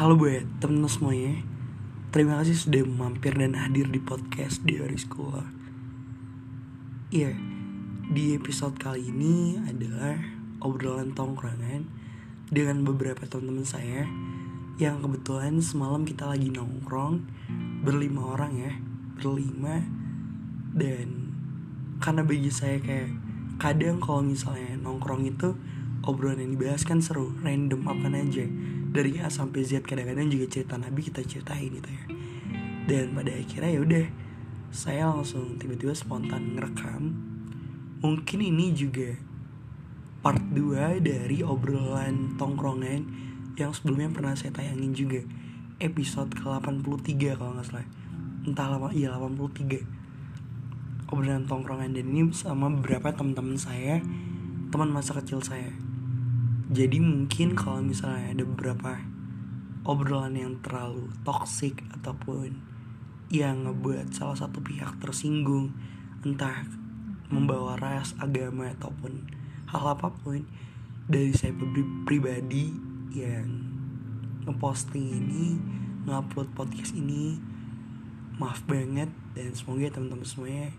Halo buat temen semuanya. Terima kasih sudah mampir dan hadir di podcast di hari sekolah. Iya Di episode kali ini adalah obrolan tongkrongan Dengan beberapa teman-teman saya Yang kebetulan semalam kita lagi nongkrong Berlima orang ya Berlima. Dan Karena bagi saya kayak Kadang kalau misalnya nongkrong itu Obrolan yang dibahas kan seru Random apa aja dari A sampai Z kadang-kadang juga cerita Nabi kita ceritain gitu ya. Dan pada akhirnya ya udah saya langsung tiba-tiba spontan ngerekam. Mungkin ini juga part 2 dari obrolan tongkrongan yang sebelumnya pernah saya tayangin juga. Episode ke 83 kalau nggak salah. Entah lama iya 83 obrolan tongkrongan dan ini sama beberapa teman-teman saya teman masa kecil saya jadi mungkin kalau misalnya ada beberapa obrolan yang terlalu toksik ataupun yang ngebuat salah satu pihak tersinggung entah membawa ras agama ataupun hal apa pun dari saya pribadi yang ngeposting ini ngupload podcast ini maaf banget dan semoga teman-teman semuanya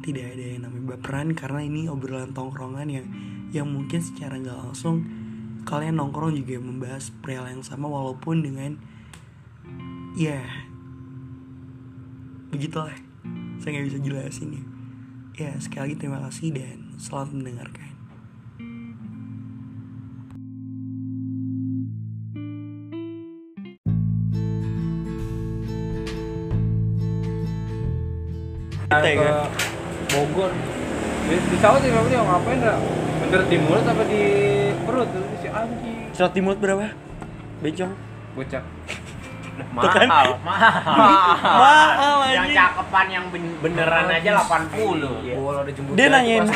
tidak ada yang namanya baperan karena ini obrolan tongkrongan yang yang mungkin secara nggak langsung kalian nongkrong juga membahas perihal yang sama walaupun dengan ya begitulah. Saya nggak bisa jelasin ya ya sekali lagi terima kasih dan selamat mendengarkan. Kita Bogor. Di, sawah sih ngapain dah bener di mulut apa di perut? Tuh si anjing. Surat di mulut berapa? Bencong bocah. Tuh kan? mahal, mahal. Mahal yang cakepan yang ben- beneran aja 80. bola ada jemput Dia nanyain.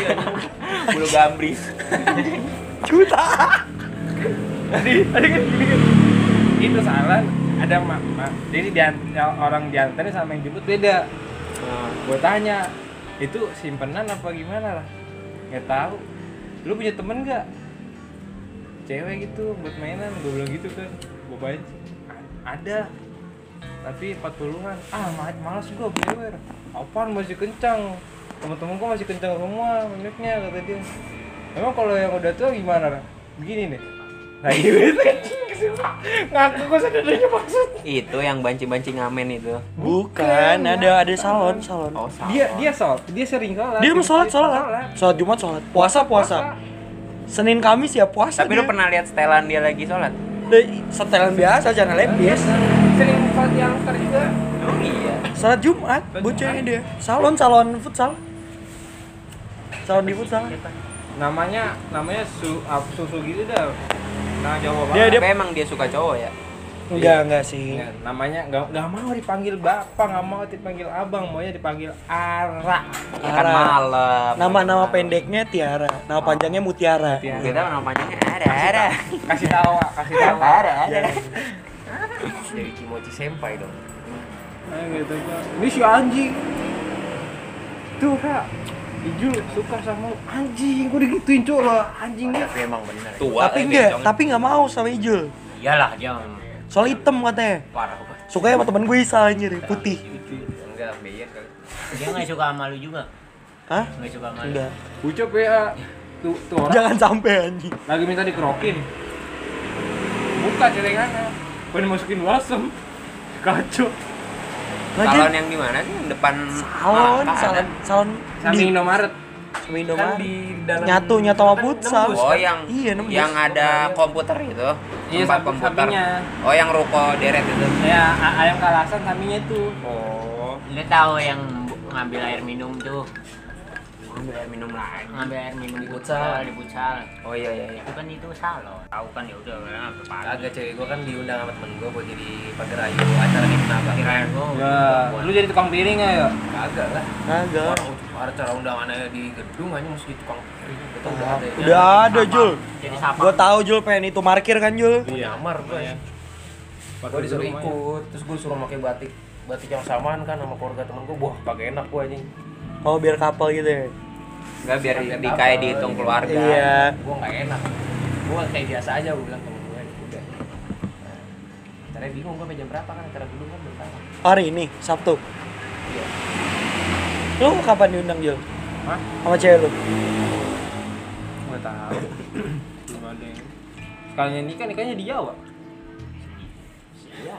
Bulu gambris. Juta. Tadi tadi kan gini kan. Itu salah ada mak ma, jadi di orang diantarnya sama yang jemput beda. Nah, gue tanya itu simpenan apa gimana lah? Nggak tahu lu punya temen nggak? Cewek gitu buat mainan gue bilang gitu kan. Gue baca ada. Tapi 40-an ah ma- malas gue bewer apaan masih kencang? Temen-temen gue masih kencang semua miliknya kata dia. Emang kalau yang udah tua gimana begini nih nah iya ngaku gue sebenarnya maksud. Itu yang banci-banci ngamen itu. Bukan, ada ada salon, salon. Oh, salah. dia dia sholat dia sering sholat. Dia mau sholat, sholat. Sholat. Jumat, sholat. Puasa, puasa. Senin, Kamis ya puasa Tapi lu pernah lihat setelan dia lagi sholat? Deh, Setelan biasa, jangan lepis sering sholat yang ter juga Oh iya. Sholat Jumat, bocahnya dia. Salon, salon futsal. Salon di futsal. Namanya namanya su susu gitu dah nah Jawa Dia- dia- emang dia suka cowok ya? Enggak, enggak sih Ya, namanya nggak nggak mau dipanggil bapak nggak mau dipanggil abang maunya dipanggil ara Ikan Ara. malam. Nama-nama pendeknya Tiara Nama panjangnya Mutiara Tiara. Kita nama panjangnya ada, ada. kasih tahu kasih tahu Ada, ada. Jadi Kimochi Senpai dong. Nah, gitu kan. ini si anjing tuh kak Ijul suka sama lu. anjing gue digituin cok lo anjingnya Tapi emang bener. Tua. Tapi eh, enggak, tapi enggak mau sama Ijul Iyalah dia Soal hitam katanya parah banget. Sukanya sama temen gue Isa anjir, putih Enggak, Beyer kali. Dia nggak suka sama lu juga? Hah? Nggak suka sama lu? Enggak Ucap ya tuh tuh orang Jangan sampai anjing lagi minta dikerokin buka celengannya pengen masukin balsam kacau Salon Lagi yang di mana sih? Yang depan salon, Malaka salon, ada? salon samping di Indomaret sama kan Indomaret. di dalam Nyatu, nyatu sama futsal. nembus, Oh kan? yang Iya, nembus. yang ada komputer itu. Iya, tempat samping- komputer. sampingnya. Oh yang ruko deret itu. ya ayam kalasan sampingnya itu Oh. Lu tahu yang ngambil air minum tuh? Ambil air minum lagi. Ngambil air minum di futsal. di futsal. Oh iya iya. iya. Itu kan itu salon. Tahu kan ya udah kan sampai pagi. Agak cewek gue kan diundang sama temen gue buat jadi pagar ayu acara di kenapa Kirain gua. ya lu jadi tukang piring ya ya Kagak lah. Kagak. Orang acara undangannya di gedung aja mesti tukang piring. Kita udah ada. ya. Udah ada Jul. Jadi siapa? Gua tahu Jul pengen itu parkir kan Jul. Iya, nyamar gue ya. Gue disuruh ikut, terus gue suruh pakai batik batik yang samaan kan sama keluarga temen gue, wah kagak enak gue anjing. Oh biar kapal gitu ya. Enggak biar di kayak dihitung keluarga. Iya. Gue nggak enak. Gue kayak biasa aja gue bilang temen gue udah. Karena bingung gue jam berapa kan acara gedung kan bentar. Hari ini Sabtu. Iya. Lu kapan diundang Jul? Hah? Sama cewek lu? Gak tahu. Belum ada yang. Sekalinya nikah nikahnya di Jawa. Iya.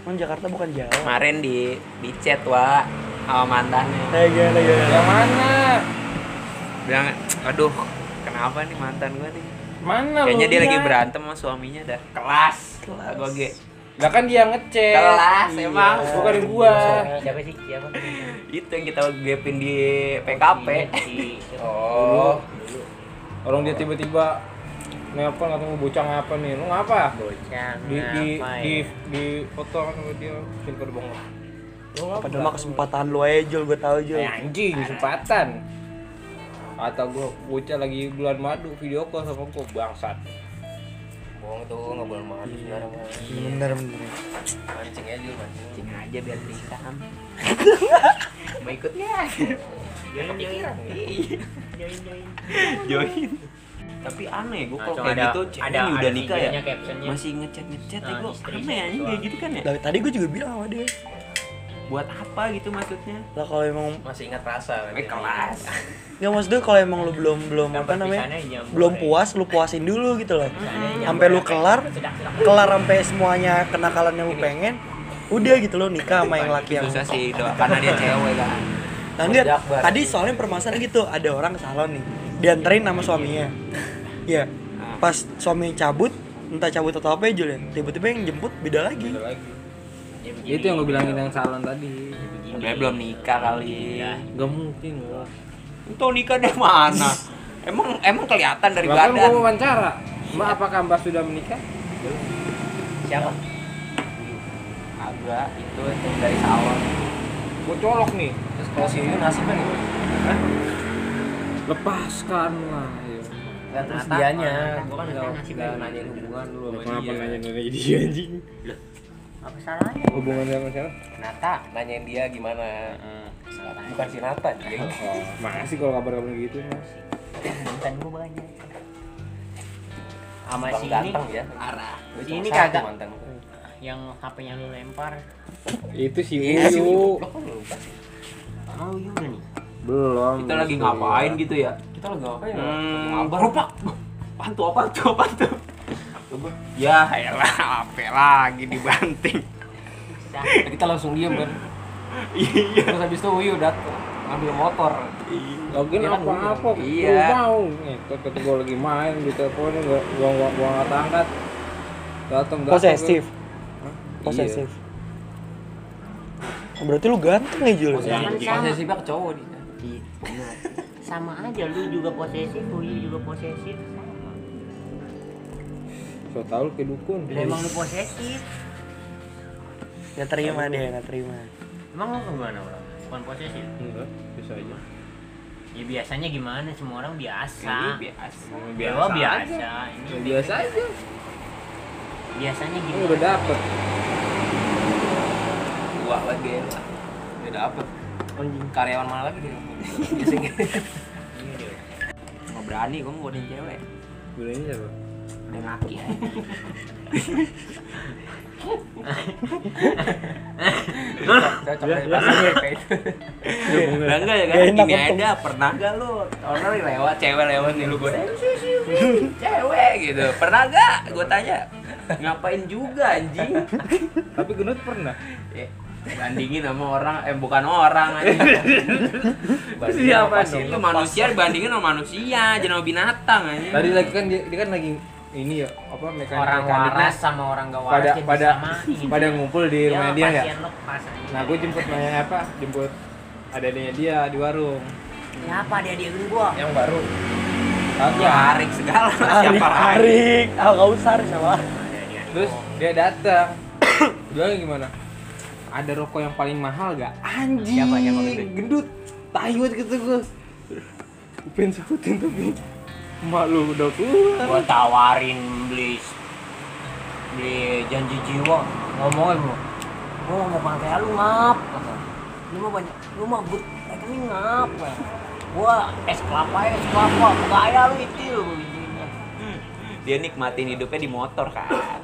Emang Jakarta bukan Jawa. Kemarin di di chat wa sama mantannya. Eh gimana gimana? Yang mana? Bilang, aduh, kenapa nih mantan gue nih? Mana Kayaknya lu dia lagi lihat? berantem sama suaminya dah. Kelas. Kelas. Gue ge. Lah kan dia ngecek. Kelas emang. Bukan gua. Siapa sih? Siapa? Itu yang kita gapin di PKP. Oh, Orang dia tiba-tiba nelpon atau bocah ngapa nih? Lu ngapa? Bocah Di di ngapain? di di foto kan sama dia simpen banget. Lu ngapa? Padahal mah kesempatan lu aja Jul, gue tau Jul. Eh, anjing, kesempatan. Atau gua bocah lagi bulan madu video call sama gua bangsat. bohong tuh nggak boleh madu sekarang. mah. Bener bener. Mancing aja lu mancing. Cing aja biar dikam. Mau ikut ya? Join join. Iya. Join join. Join. Tapi aneh gue kalau Langsung kayak gitu ada- ceweknya ada udah nikah ya. Masih ngechat ngechat ya Nah, gue aneh anjing kayak gitu kan ya. Tadi gue juga bilang sama dia. Buat apa gitu maksudnya? Lah kalau emang Masih ingat rasa. Eh kelas. nggak maksudnya kalau emang lu belum belum apa namanya belum dua, puas lu puasin dulu gitu loh jam sampai lu kelar sedak. kelar sampai semuanya kenakalan yang lu pengen udah gitu lo nikah sama yang laki yang Susah sih doa karena dia cewek kan. Nah, tadi soalnya permasalahan gitu, ada orang ke salon nih, dianterin sama suaminya. Iya. Pas suaminya cabut, entah cabut atau apa ya Jul ya, tiba-tiba yang jemput beda lagi. Ada lagi. Ya, begini. Itu yang gue bilangin yang salon tadi. Sebenarnya belum nikah kali. Gak mungkin loh. Itu nikah dari mana? Emang emang kelihatan dari Bahkan gue badan. wawancara. Mbak apakah Mbak sudah menikah? Siapa? Agak itu itu dari salon. Gue colok nih. Terus kalau si Yuyun nasibnya nih. Lepaskan lah. Ya. Nah, terus dianya, Nata, gua kan nggak gimana? nanyain hubungan lu sama Kenapa dia. nanya nanya dia anjing? Apa salahnya? Hubungan sama siapa? Nata nanyain dia gimana? Bukan si Nata, anjing. Oh, masih kalau kabar-kabar gitu mas. Mantan gua banyak. Sama si ini ganteng ya. Arah. Si ini kagak. mantan. yang HP-nya lu lempar. Itu si Iya Uyu. kan. Mau juga nih. Belum. Kita lagi ngapain gitu ya? Kita lagi ngapain? ya? Hmm, Ngabar. Rupak. Apaan tuh? Apaan tuh? Apaan tuh? Ya, elah, apa lagi dibanting. Dah. Kita langsung diam kan. Iya. Terus habis itu Uyu datang ngambil motor. Login Dia kan apa-apa, Iya. mau nih, ketika gue lagi main di telepon gua gua gua gua nggak angkat, datang datang Posesif, Hah? posesif. Oh, berarti lu ganteng ya Jul? Posesifnya ke cowok dia. Sama aja lu juga posesif, Uyu juga posesif. Sama. So tau lu kayak dukun. Emang lu posesif. Gak terima deh, gak terima. Emang lu gimana orang? Bukan posesif. Enggak, bisa aja. Ya biasanya gimana? Semua orang biasa. Ini biasa. Dewa biasa. Ini Ya, biasa aja. biasanya Lu gimana? udah dapet. Gua lagi lah. Udah dapet. Anjing karyawan mana lagi dia? Nggak berani gua ngodain cewek. Bedanya siapa? Udah ngaki ya. Enggak ya kan? Untung. ada, pernah gak lu? Orang lewat, cewek lewat nih lu godain Cewek gitu Pernah gak? Gue tanya Ngapain juga anjing? Tapi gendut pernah. Ya, bandingin sama orang, eh bukan orang anjing Bandingin Siapa apa sih? Itu manusia dibandingin sama manusia, jangan sama binatang anjing Tadi lagi kan dia, dia kan lagi ini ya apa mekanik Orang waras sama orang gak waras pada pada pada ngumpul di rumah dia ya. aja. Nah gue jemput nanya apa? Jemput adanya dia di warung. Siapa dia dia gua? Yang baru. Ya Arik segala Arik, siapa? Arik, ah gak usah sama. Terus dia datang. Bilang gimana? Ada rokok yang paling mahal gak? Anjing. Siapa, siapa gendut? Gendut. Banget gitu gue. Gue pengen sahutin tapi Mak lu udah keluar. Gua tawarin beli beli janji jiwa ngomongin lu gua mau pakai lu ngap kata lu mah banyak lu mah but rekening ngap gua es kelapa es kelapa gaya lu itu intinya dia nikmatin hidupnya di motor kan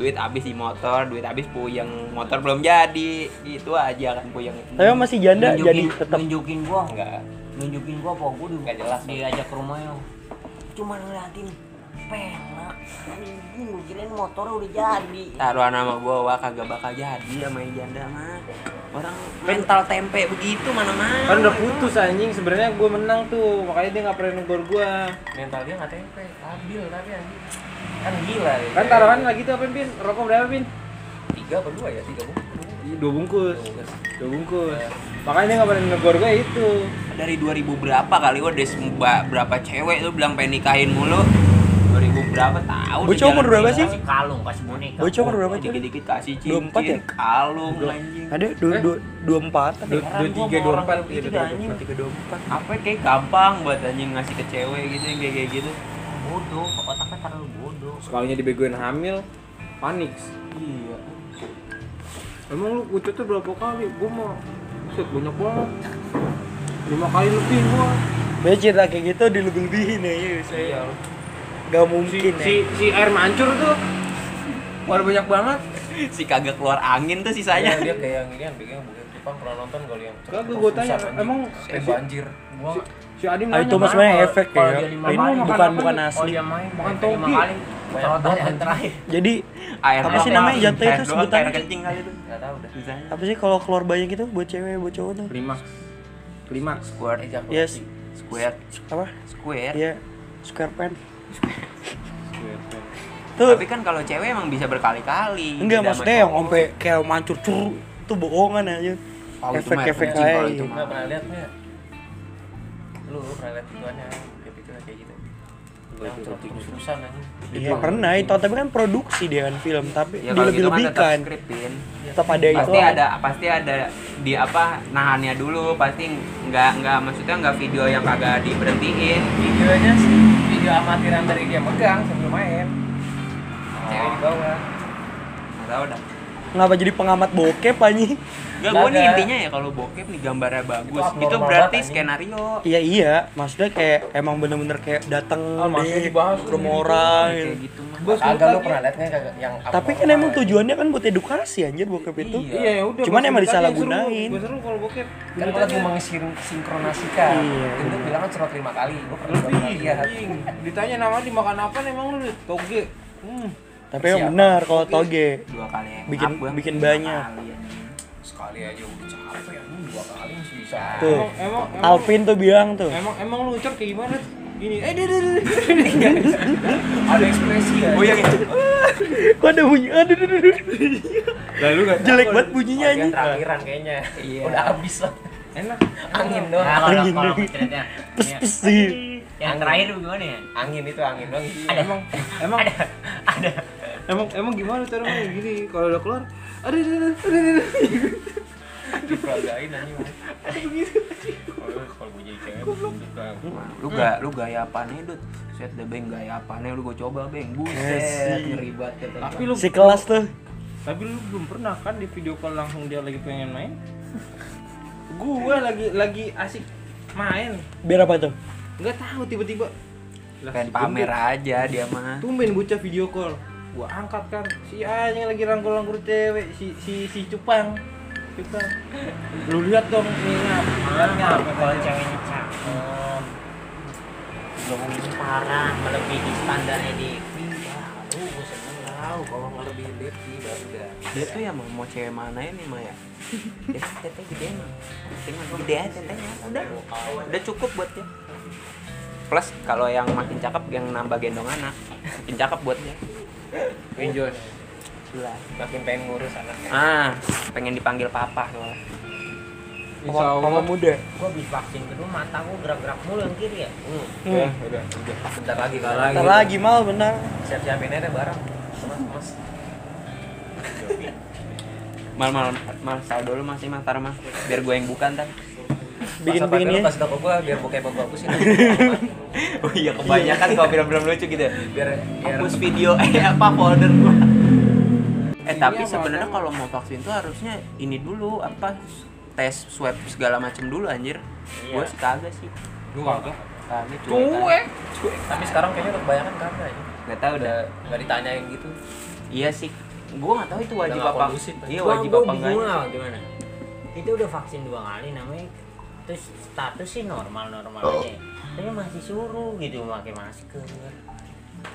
duit habis di motor duit habis puyeng motor belum jadi gitu aja kan puyeng. Tapi masih janda nunjukin, jadi tetap nunjukin gua enggak. Nunjukin gua apa gua di, Nggak jelas. diajak ke rumahnya cuma ngeliatin pena anjing gua kirain motornya udah jadi. Taruhan nama gua wah kagak bakal jadi sama yang janda mah. Orang mental tempe begitu mana mana kan udah putus anjing. Sebenarnya gue menang tuh makanya dia nggak pernah negor gue mental dia nggak tempe stabil tapi anjing kan gila ya. Kan taruhan lagi tuh apa pin? Rokok berapa pin? Tiga apa dua ya? Tiga bungkus. Dua bungkus. Dua bungkus. dua bungkus. Makanya dia nggak pernah negor gue itu. Dari 2000 berapa kali des ba- berapa cewek tuh bilang pengen nikahin mulu? 2000 berapa? Tahu Bocah umur berapa sih? kasih kalung kasih boneka. Bocah umur berapa, Cil? dikit-dikit kasih cincin 24 ya? kalung anjing. ada dua dua dua empat. Ada. dua tiga dua empat. gitu anjing. tiga dua empat. apa kayak gampang buat anjing ngasih ke cewek gitu yang kayak kayak gitu. Bodoh otaknya terlalu sekalinya dibegoin hamil panik. Iya. Emang lu ucapnya berapa kali? Gue mau set banyak banget. Lima kali lebih gua. Biasa cerita kayak gitu dilebih-lebihin ya, iya saya. Gak si, mungkin si, ya. si air mancur tuh Waduh banyak banget. Si kagak keluar angin tuh sisanya. Dia kayak yang ini kan bikin bukan Jepang pernah nonton kalau yang Kagak gue tanya emang kayak si, banjir gua si, si Adi Ah, itu mas sebenarnya efek ya. Ini kali, bukan bukan kalau asli. dia main Makan banget. yang terakhir Jadi air Apa sih namanya? Jatuh itu sebutannya? air kencing kali itu nggak tahu dah sisanya apa sih kalau keluar banyak itu buat cewek buat cowok tuh? klimaks klimaks square ejakulasi Yes. square Apa? square Iya. Square pen. Tuh tapi kan kalau cewek emang bisa berkali-kali enggak maksudnya yang sampai kayak mancur cur itu bohongan aja. Oh, itu mah Efek-efek aja. itu nggak pernah lihat lu pernah lihat ituannya yang terus-terusan anjing. Iya pernah. Itu tapi kan produksi dia kan film. Tapi ya gitu kan tetap dilebih-lebihkan. skripin. Tetap ada itu. pasti ada pasti ada di apa nahannya dulu. Pasti nggak nggak maksudnya nggak video yang kagak diberhentiin. Videonya sih video amatiran dari dia megang sambil main. Cewek di bawah. Nggak tahu dah Ngapa jadi pengamat bokep anjing? Enggak, Nggak gue nih intinya ya kalau bokep nih gambarnya bagus. Itu, abnormal berarti banget, skenario. Iya iya, maksudnya kayak emang bener-bener kayak datang Ah, maksudnya deh dibahas ke rumah orang kayak gitu. gitu mah. Gua agak lu pernah lihat kagak yang Tapi kan emang tujuannya kan buat edukasi anjir bokep itu. Iya ya udah. Cuman emang disalahgunain. Gue seru kalau bokep. kan kalau lagi mensinkronasikan Iya, iya. bilang kan serot lima kali gua pernah lihat. Ditanya nama dimakan apa emang lu toge. Hmm. Tapi emang benar kalau toge. Dua kali. Bikin- Up, bikin banyak. kali, anjing. sekali aja udah capek anjing dua kali masih bisa Tuh. Emang, emang, emang, Alvin tuh bilang tuh. Emang emang lu ucap kayak gimana? Gini, eh deh deh deh. ada ekspresi ya Oh iya gitu. Kok ada bunyi? Aduh, aduh, aduh. Lalu kan Jelek banget bunyinya anjing. terakhiran kayaknya Iya. udah habis lah enak. angin nah doang kalau Angin kalau dong. ceritanya Pes ya, pes sih. yang terakhir gimana ya angin itu angin doang ada Emang emang ada ada emang emang gimana cara ngomong gini kalau udah keluar aduh aduh aduh aduh aduh diperagain anjing kalau kalau gue jadi cewek Lu gak lu gaya apaan nih, Dut? Set deh beng gaya apaan nih lu gua coba beng. Buset, Asik. ngeri banget kata Tapi lu Si kelas tuh. tapi lu belum pernah kan di video call langsung dia lagi pengen main? Gua lagi lagi asik main. Biar apa tuh? Nggak tahu tiba-tiba lah, pengen pamer aja dia mah. Tumben bocah video call. Gua angkat kan si A yang lagi rangkul-rangkul cewek si si si Cupang. Cupang. Lu lihat dong nih ngap. Kalau ceweknya cakep ngomongin parah melebihi standarnya Devi baru gue seneng tahu kalau ngelebihin Devi baru Dia tuh ya mau cewek mana ini Maya? Dia teteh gedean. Tinggal gede aja tetehnya. Udah. Udah cukup buat dia. Plus kalau yang makin cakep yang nambah gendong anak, makin cakep buat dia. Enjoy Jelas. makin pengen ngurus anaknya Ah, pengen dipanggil papa soalnya. Insya Papa Allah. muda. gue habis vaksin kedua mata gue gerak-gerak mulu yang kiri ya hmm. Ya, udah, udah. bentar lagi Bentar bentar lagi. Ntar lagi mal benar. siap siapin aja barang mas mas Mal mal mal saldo dulu masih mas, tar mas. Biar gue yang bukan ntar. Bikin bikin ya. kasih tau ke gua biar bokep bagus ini Oh iya kebanyakan kalau film-film lucu gitu. ya. biar biar Hapus video eh apa folder gua. Eh tapi apa, sebenarnya kalau mau vaksin tuh harusnya ini dulu apa tes swab segala macem dulu anjir. Gua sih kagak sih. Gua kagak. Kagak Cuek. cuek. tapi sekarang kayaknya udah kebanyakan kagak ya nggak tahu udah dah nggak ditanyain gitu iya sih gua nggak tahu itu wajib nggak apa iya Gua- wajib gua apa enggak gimana itu udah vaksin dua kali namanya terus status sih normal normal aja. Tapi masih suruh gitu pakai masker.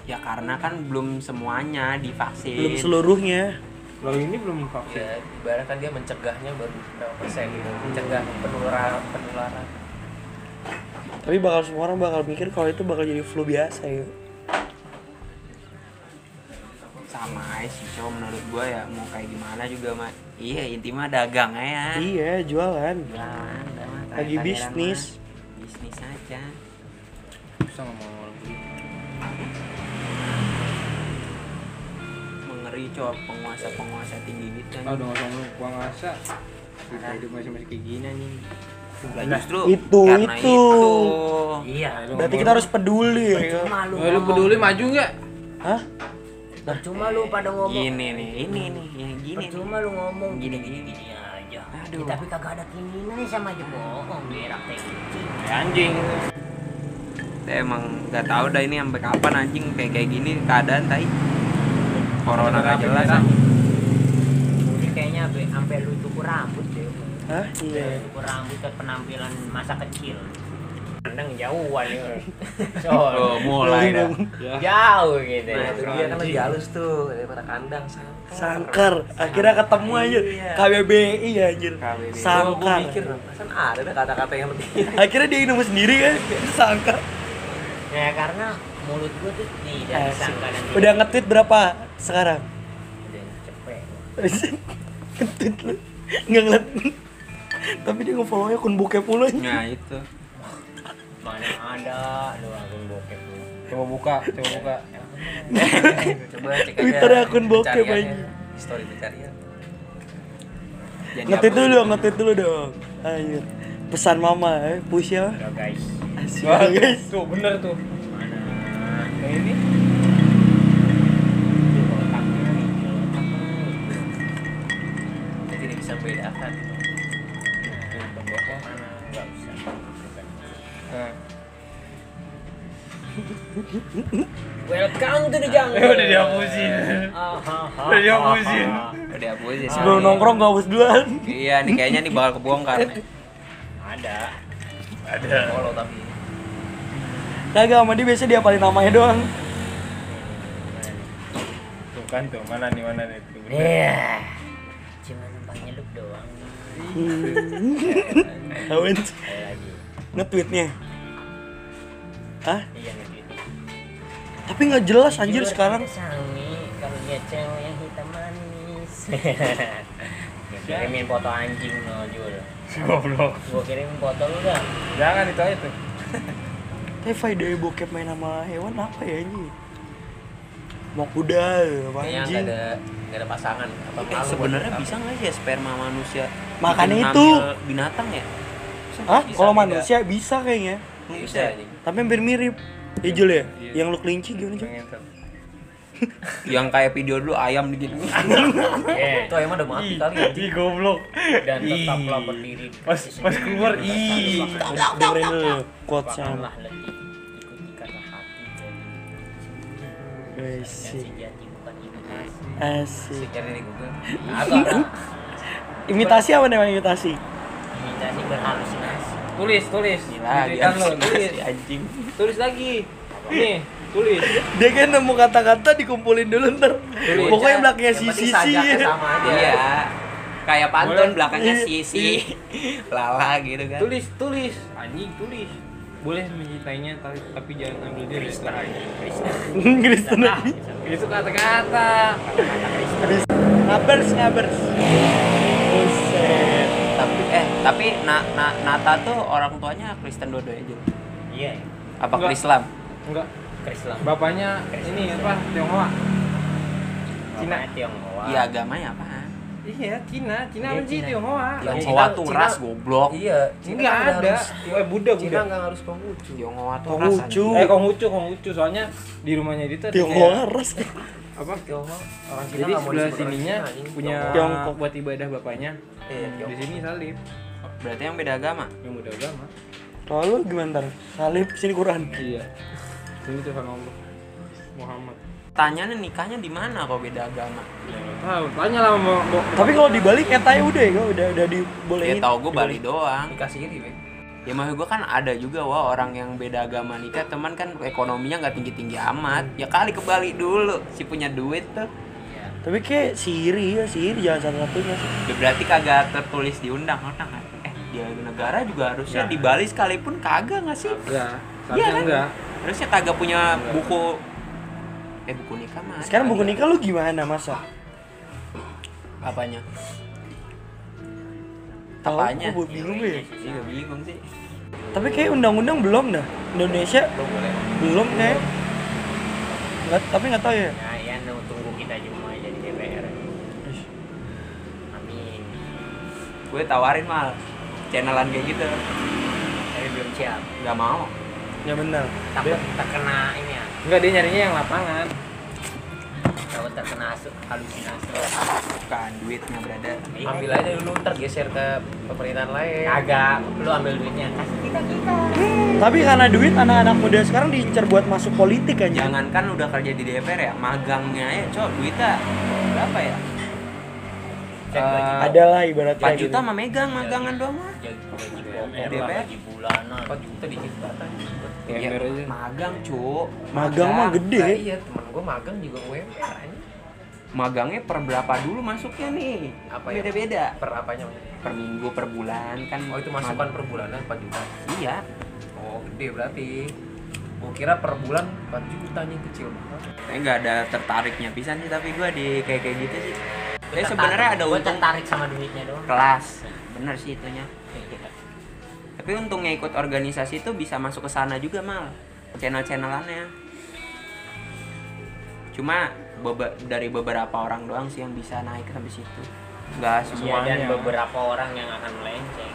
Ya karena kan belum semuanya divaksin. Belum seluruhnya. Kalau ini belum vaksin. ya ibarat kan dia mencegahnya baru berapa persen gitu. Mencegah penularan penularan. Tapi bakal semua orang bakal mikir kalau itu bakal jadi flu biasa ya. Sama aja sih cowok menurut gua ya mau kayak gimana juga mah iya intinya dagang ya iya jualan. Jualan. Lagi bisnis mah. bisnis. aja. Bisa ngomong mengeri cowok penguasa penguasa tinggi gitu. Ah udah usah ngomong gua ngasa. Kita hidup masih masih kayak gini nih. Lah, justru Itu, karena itu. iya. Nah, lu berarti ngomong- kita harus peduli. Ya percuma lu Eh, lu peduli maju nggak? hah? Percuma lu pada ngomong. Gini nih ini nih yang gini percuma lu ngomong. Gini, gini gini, gini aja. Aduh. Ya, tapi kagak ada keinginan sama aja bohong kucing Ya, anjing. Saya emang nggak tahu dah ini sampai kapan anjing kayak kayak gini keadaan tai. Corona nggak jelas mungkin kayaknya sampai sampai lu cukur rambut deh. Hah? Iya cukur rambut ke penampilan masa kecil pandang jauhan ya Oh, mulai dah. jauh gitu nah ya itu dia kan lebih halus tuh daripada kandang sangkar. Sangkar. Akhirnya ketemu aja. Iya. KBBI anjir. KBBI. gue sangkar. Mikir perasaan ada dah kata-kata yang lebih. Akhirnya dia nemu sendiri kan sangkar. Ya karena mulut gua tuh tidak disangka dan tidak udah nge-tweet berapa sekarang? Udah cepet. Nge-tweet lu. Nggak ngeliat tapi dia nge-follow akun bokep mulu aja Nah itu. Mana ada lu akun bokep lu Coba buka, coba buka. coba cek aja. Twitter akun bokep aja. story pencarian. Apa? dulu dong nge-tweet dulu dong. Ayo pesan mama eh push ya. Guys. Asik. Wah, guys. Tuh bener tuh. mana? Ini Udah dihapusin. Udah dihapusin. sebelum nongkrong gak hapus duluan Iya nih kayaknya nih bakal kebongkar nih. ada ada. follow tapi kagak sama dia biasa dia paling namanya doang Tuh kan tuh, mana nih mana nih tuh. Iya. Cuma numpang nyelup doang. Lagi. nge-tweetnya Hah? Iya nge-tweet. Tapi nggak jelas anjir sekarang kalau dia cewek kirimin foto anjing no Jul. Goblok. Gua kirimin foto lu dah. Jangan itu aja tuh. Tapi faedah bokep main sama hewan apa ya anjing? Mau kuda, apa anjing ada nggak ada pasangan apa Eh, malu sebenarnya bisa nggak sih ya sperma manusia Makanya itu. binatang ya? Hah? Kalau manusia bisa kayaknya bisa. Tapi hampir mirip Ya Jul ya? Iya. Yang lu kelinci gimana Jul? Yang kayak video dulu ayam gitu. Eh, itu emang udah mati kali ya Ih, goblok. dan tetaplah berdiri. di Pas pas keluar ih. Dengerin sejati bukan imitasi. Asik ada Imitasi apa namanya imitasi? imitasi berhalusinasi. Tulis, tulis. Gila, tulis. si anjing. Tulis lagi. Nih, tulis. Dia kan nemu kata-kata dikumpulin dulu ntar Pokoknya belakangnya penting sisi-sisi sajaknya sama aja Iya. Kayak pantun Boleh. belakangnya Iya. sisi lala gitu kan. Tulis, tulis. Anjing, tulis. Boleh mencintainya tapi, tapi jangan ambil dia Kristen aja. Kristen Nah, Itu kata-kata. Ngabers, ngabers Buset Tapi eh tapi na, na, Nata tuh orang tuanya Kristen dua-duanya aja. Iya, Apa. Islam? Enggak. Islam. Bapaknya ini apa? Tionghoa. Cina. Tionghoa. Iya agamanya apa? Iya, Cina. Cina Iya, apa sih Cina. Tionghoa? Yang Cina- Hoa tuh Cina- ras goblok. iya Cina Enggak kan ada. harus- Eh, Buddha, Cina Buddha. nggak harus Konghucu Tionghoa tuh Konghucu. ras anjing. Eh, Konghucu, Konghucu. Soalnya di rumahnya dia tuh ada Tionghoa ras apa? Tionghoa orang Cina Jadi sebelah sininya Cina, punya Tiongkok. buat ibadah bapaknya. Iya, Di sini salib. Berarti yang beda agama. Yang muda agama. Kalau lu gimana ntar? Salib sini Quran Iya. Tuh sama Allah. Muhammad Tanya nih nikahnya di mana kok beda agama? tahu tanya lah mau, mau Tapi kalau dibalik katanya udah ya, udah udah Ya dibolehin. tau gue Bali doang. dikasih ini Bang. Ya maksud gue kan ada juga wah orang yang beda agama nikah teman kan ekonominya nggak tinggi tinggi amat. Ya kali ke Bali dulu si punya duit tuh. Tapi kayak siri ya, siri jangan satu satunya sih. Ya berarti kagak tertulis di undang-undang kan? Eh di negara juga harusnya Ya. di Bali sekalipun kagak nggak sih? Iya Iya kan? enggak Harusnya kagak punya buku eh buku nikah mah. Sekarang buku ya. nikah lu gimana masa? apanya? Apanya? aku bingung ya. Iya bingung sih. Tapi kayak undang-undang belum dah. Indonesia belum boleh belum kayak. Nggak, tapi nggak tahu ya. Nah, ya nu- tunggu kita cuma aja di DPR. Amin. Gue tawarin mal channelan kayak gitu. Tapi belum siap. Gak mau. Ya benar. Takut terkena ini ya. enggak dia nyarinya yang lapangan Takut terkena halusinasi. Bukan duitnya brother. ambil aja dulu ntar geser ke pemerintahan lain Kagak, lu ambil duitnya. Kasih kita kita. Tapi karena duit anak-anak muda sekarang diincar buat masuk politik aja. Jangan kan udah kerja di DPR ya, magangnya ya cok duitnya berapa ya? Cek gaji. Eh, Ada lah ibaratnya 4 gitu. juta mah megang magangan doang mah. DPR. bulanan. 4 juta di jembatan ya, Ya, aja magang cuk. Magang mah Nah, gede. iya temen gue magang juga UMR aja Magangnya per berapa dulu masuknya nih? Apa ya? Beda-beda. per apanya maksudnya? Per minggu, per bulan kan. oh itu masukan per bulanan 4 juta Iya. oh gede berarti gue kira per bulan 4 juta nih kecil banget Saya nggak ada tertariknya pisan sih tapi gua di kayak kayak gitu sih. Gua sebenarnya ada untung tertarik sama duitnya doang. kelas. Bener sih itunya. Tapi untungnya ikut organisasi itu bisa masuk ke sana juga mal channel-channelannya. Cuma bebe- dari beberapa orang doang sih yang bisa naik sampai situ. Enggak Iya, dan semuanya. beberapa orang yang akan melenceng.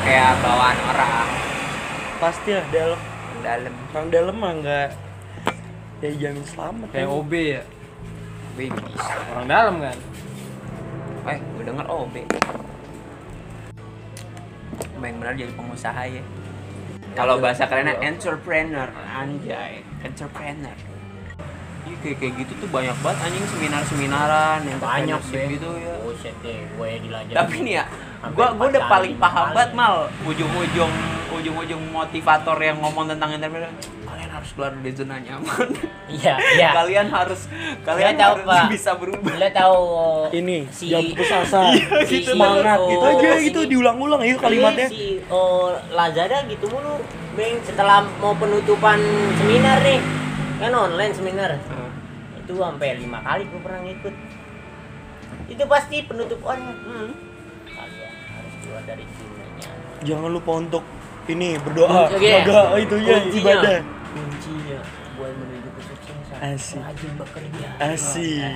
Kayak bawaan orang Pasti lah dalam. dalam. Orang dalam mah nggak ya jamin selamat. kayak kan. OB ya Wih, bisa. orang dalam kan Eh, gue denger OB. Yang benar jadi pengusaha ya. Kalau bahasa kerennya entrepreneur, anjay, entrepreneur. Iya kayak kayak gitu tuh banyak banget anjing seminar-seminaran yang Banyak deh. gitu ya. Buset deh, gue dilanjut. Tapi nih ya, gua gua udah paling paham banget mal ujung-ujung ujung-ujung motivator yang ngomong tentang entrepreneur. Kalian harus keluar dari zona nyaman. Iya, iya. kalian harus kalian tahu, harus Pak. bisa berubah. Lo tahu Ini si jam putus asa. si semangat CEO gitu aja ini- gitu diulang-ulang itu kalimatnya. Si oh, Lazada gitu mulu. Beng setelah mau penutupan seminar nih. Kan online seminar. Itu sampai lima kali gue pernah ngikut. Itu pasti penutup online. Hmm. Kalian harus keluar dari zonanya. Jangan lupa untuk ini berdoa, Oke. jaga itu ya ibadah. Kuncinya buat menuju kesuksesan. Asik. Rajin bekerja. Asik.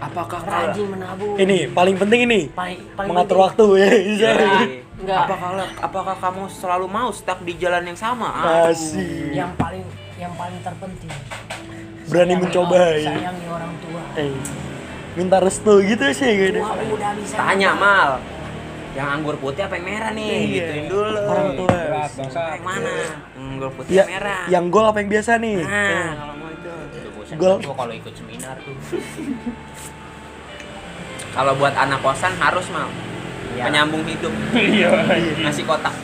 Apakah Rajin menabung. Ini paling penting ini paling, paling mengatur penting. waktu ya. Bisa. Iya. Enggak. Apakah apakah kamu selalu mau stuck di jalan yang sama? Asik. Yang paling yang paling terpenting. Berani sayangi mencoba, orang- ya. Sayangi orang tua. Eh, minta restu gitu sih gitu. Wah, udah bisa. Tanya mal. Yang anggur putih apa yang merah nih? Iya. Gituin dulu. Orang tua. Yang mana? Yang anggur putih Ya, yang merah. yang gol apa yang biasa nih? Nah, Eh. kalau mau itu. Gol. kalau ikut seminar tuh. Kalau buat anak kosan harus mal. Iya. Penyambung hidup. iya Nasi kotak.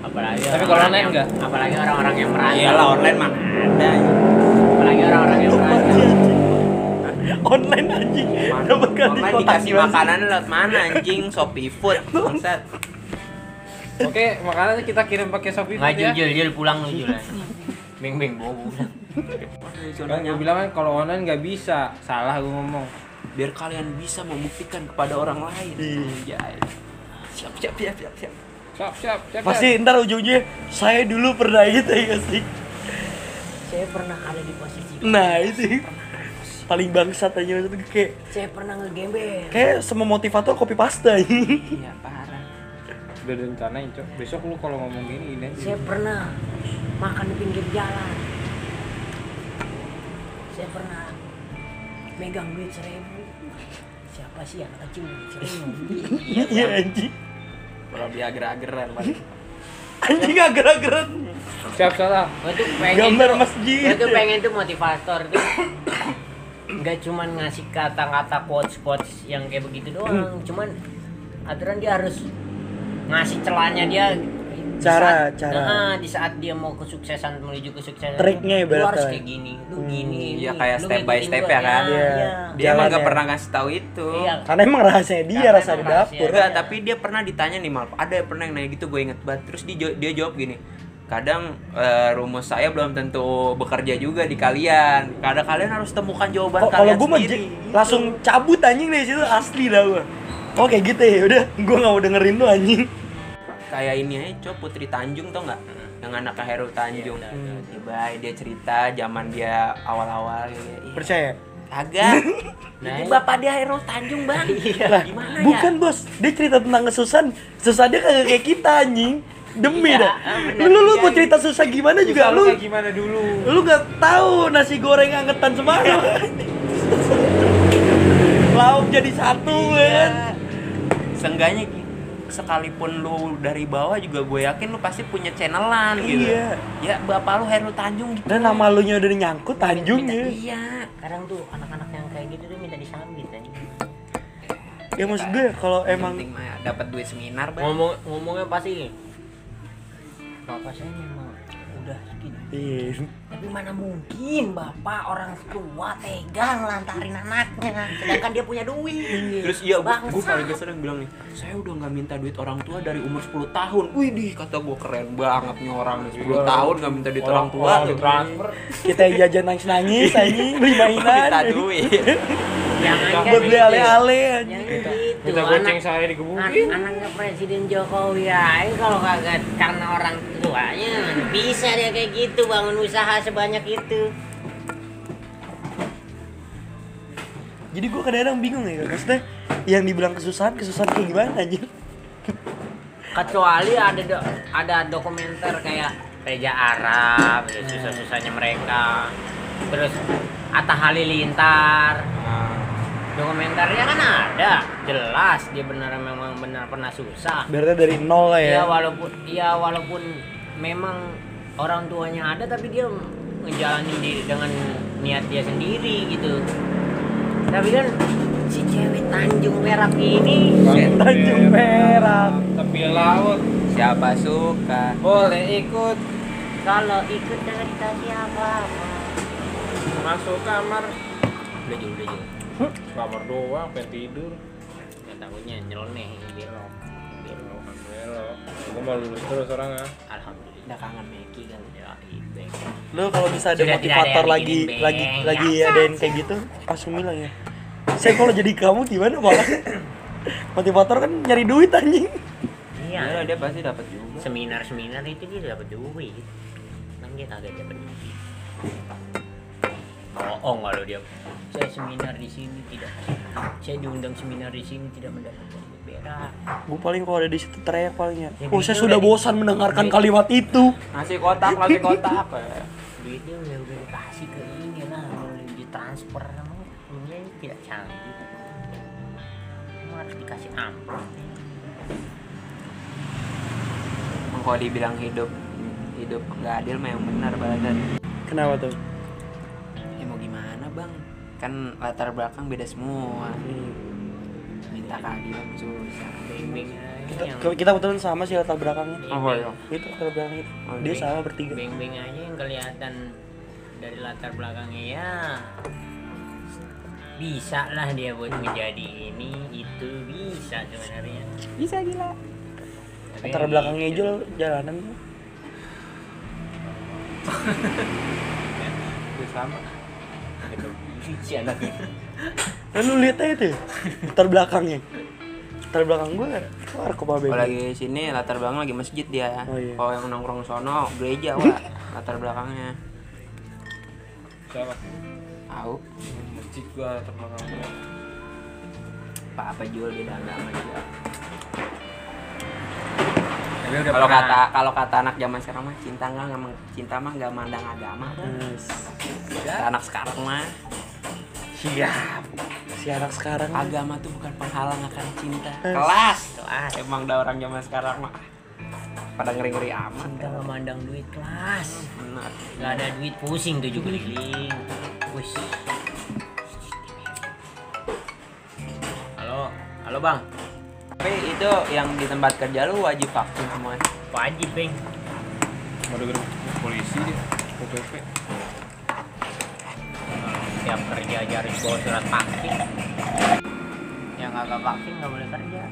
Apalagi Tapi kalau orang-orang online yang- enggak? Apalagi orang-orang yang merantau. Iyalah online mana ada. Apalagi orang-orang yang merantau. Online anjing. Dapat ganti Online kotak dikasih makanan lewat mana anjing? Shopee Food. Bangsat. oke makanannya kita kirim pakai Shopee Nggak Food ya jul jul pulang lu jul. Bing bing pulang. Kan gue bilang kan kalau online nggak bisa salah gue ngomong biar kalian bisa membuktikan kepada orang lain. Iya. Siap siap siap siap siap. siap siap siap Pasti ntar ujungnya saya dulu pernah gitu ya sih. Saya pernah ada di posisi. Nah itu paling bangsat aja itu kayak Saya pernah ngegembel. kayak semua motivator copy paste aja. Iya parah. udah direncanain cok besok lu kalau ngomong gini aja Saya pernah makan di pinggir jalan. Saya pernah megang duit seribu. Siapa sih anak kecil duit seribu? Iya anjing. Kalau dia ager-ageran paling. Anjing agar-agaran. siap salah Gue tuh pengen Gambar tuh, masjid. Gue tuh pengen tuh motivator tuh nggak cuman ngasih kata-kata quotes-quotes yang kayak begitu doang cuman aturan dia harus ngasih celahnya dia di Cara- saat- cara. Nah, di saat dia mau kesuksesan menuju kesuksesan Triknya lu harus ibaratnya. kayak gini lu gini Iya lu- kayak lu step by step gua. ya kan. Iya. Dia emang Jalannya. gak pernah ngasih tahu itu. Iya. Karena emang rahasia dia Karena rasa di emang dapur. Enggak, tapi dia pernah ditanya nih mal. Ada yang pernah yang nanya gitu gue inget banget. Terus dia, dia jawab gini. Kadang eh, rumus saya belum tentu bekerja juga di kalian. Kadang kalian harus temukan jawaban Oh, kalau kalian gue mah sendiri. j- langsung cabut anjing dari situ asli dah gue. Oh kayak gitu ya, udah gue gak mau dengerin lu anjing. Kayak ini aja, Cok, Putri Tanjung tau nggak? Yang anaknya Heru Tanjung. Tiba dia cerita zaman dia awal-awal gitu. Ih, Percaya? Kagak. Nah, Ini iya. bapak dia Heru Tanjung, Bang. Lah, Gimana bukan ya? bos, dia cerita tentang kesusahan, susah dia kagak kayak kita anjing. Demi Iya, dah. ah, bener. Lu lu Iya, mau cerita susah gimana juga lu. kayak gimana dulu Lu gak tahu nasi goreng angetan semalam. Lauk jadi satu kan. Iya. Seenggaknya gi- sekalipun lu dari bawah juga gue yakin lu pasti punya channelan gitu. Iya. Ya bapak lu Heru Tanjung gitu. Dan nama lu nya udah nyangkut Tanjungnya. Iya. sekarang tuh anak-anak yang kayak gitu tuh minta disambit anjing. Ya maksud gue kalau emang dapat duit seminar, Bang. ngomong ngomongnya pasti bapak saya memang udah segini Iya. tapi mana mungkin bapak orang tua tega ngelantarin anaknya sedangkan dia punya duit Terus iya, gue, gue paling yang bilang nih, saya udah nggak minta duit orang tua dari umur 10 tahun. Wih, dih, kata gue keren banget nih orang nih, 10 tahun nggak minta duit orang, tua orang tuh. transfer kita jajan nangis-nangis anjing beli mainan. minta duit. jangan Buat beli ale-ale yang anjing. gitu minta anak goceng saya an- digebukin anaknya presiden Jokowi aja kalau kagak karena orang tuanya bisa dia kayak gitu bangun usaha sebanyak itu? Jadi gue kadang-kadang bingung ya, maksudnya yang dibilang kesusahan, kesusahan kayak gimana anjing? kecuali ada do- ada dokumenter kayak Reja Arab ya, susah-susahnya mereka. Terus Atta Halilintar dokumenternya kan ada. Jelas dia benar memang benar pernah susah. Berarti dari nol lah ya. ya walaupun ya walaupun memang orang tuanya ada tapi dia ngejalanin diri dengan niat dia sendiri gitu. Tapi kan si cewek Tanjung Perak ini. Tanjung Perak. tepi laut. Siapa suka? boleh ikut. Kalau ikut jangan dikasih apa-apa masuk kamar udah jauh udah jauh kamar doang pengen tidur ya takutnya nyeleneh belok belok belok gue mau lulus terus orangnya alhamdulillah Udah kangen Meki kan. ya Lu kalau bisa ada Sudah ada motivator yang lagi lagi lagi adain kayak gitu, langsung bilang ya. Saya kalau jadi kamu gimana malah? Motivator kan nyari duit anjing. Iya, iya dia pasti dapat juga. seminar seminar itu dia dapat duit kan dia kagak dapat duit bohong kalau dia saya seminar di sini tidak saya diundang seminar di sini tidak mendapatkan duit berak Gue paling kalau ada di situ teriak palingnya. Ya, Oh, saya gitu sudah udah di- bosan mendengarkan kalimat itu. Ngasih kotak, ngasih kotak. duitnya udah udah dikasih ke ini lah kalau ditransfer sama dunia ini tidak canggih harus dikasih amplop kalau dibilang hidup hidup nggak adil mah yang benar badan. Kenapa tuh? Kan latar belakang beda semua. Minta keadilan susah. Kita, yang kita kebetulan sama sih latar belakangnya. Oh iya. Itu latar belakangnya. Oh, Dia iya. sama bertiga. beng-beng aja yang kelihatan dari latar belakangnya ya bisa lah dia buat menjadi ini itu bisa sebenarnya Bisa gila. Tapi Latar belakangnya itu- aja jalanan. Itu sama. Si anak itu Kan lu lihat aja tuh latar belakangnya. Latar belakang gue keluar ke Babe. Kalau lagi sini latar belakang lagi masjid dia. Oh, iya. Kalau yang nongkrong sono gereja wah latar belakangnya. siapa Tahu? masjid gua terbelakang gua. Apa apa jual beda agama juga. tapi udah Kalau kata kalau kata anak zaman sekarang mah cinta nggak cinta mah nggak mandang agama. Yes. Kata anak sekarang mah Siap. Si anak sekarang agama tuh bukan penghalang akan cinta. Eh. Kelas. Kelas. Emang dah orang zaman sekarang mah. pada ngeri ngeri amat Cinta nggak mandang duit kelas. benar Gak ada duit pusing tujuh keliling. Wis. Halo, halo bang. tapi itu yang di tempat kerja lu wajib vaksin semuanya Wajib bang. Baru baru polisi dia, PPP. Tiap kerja aja harus bawa surat vaksin. Yang kagak vaksin nggak boleh kerja.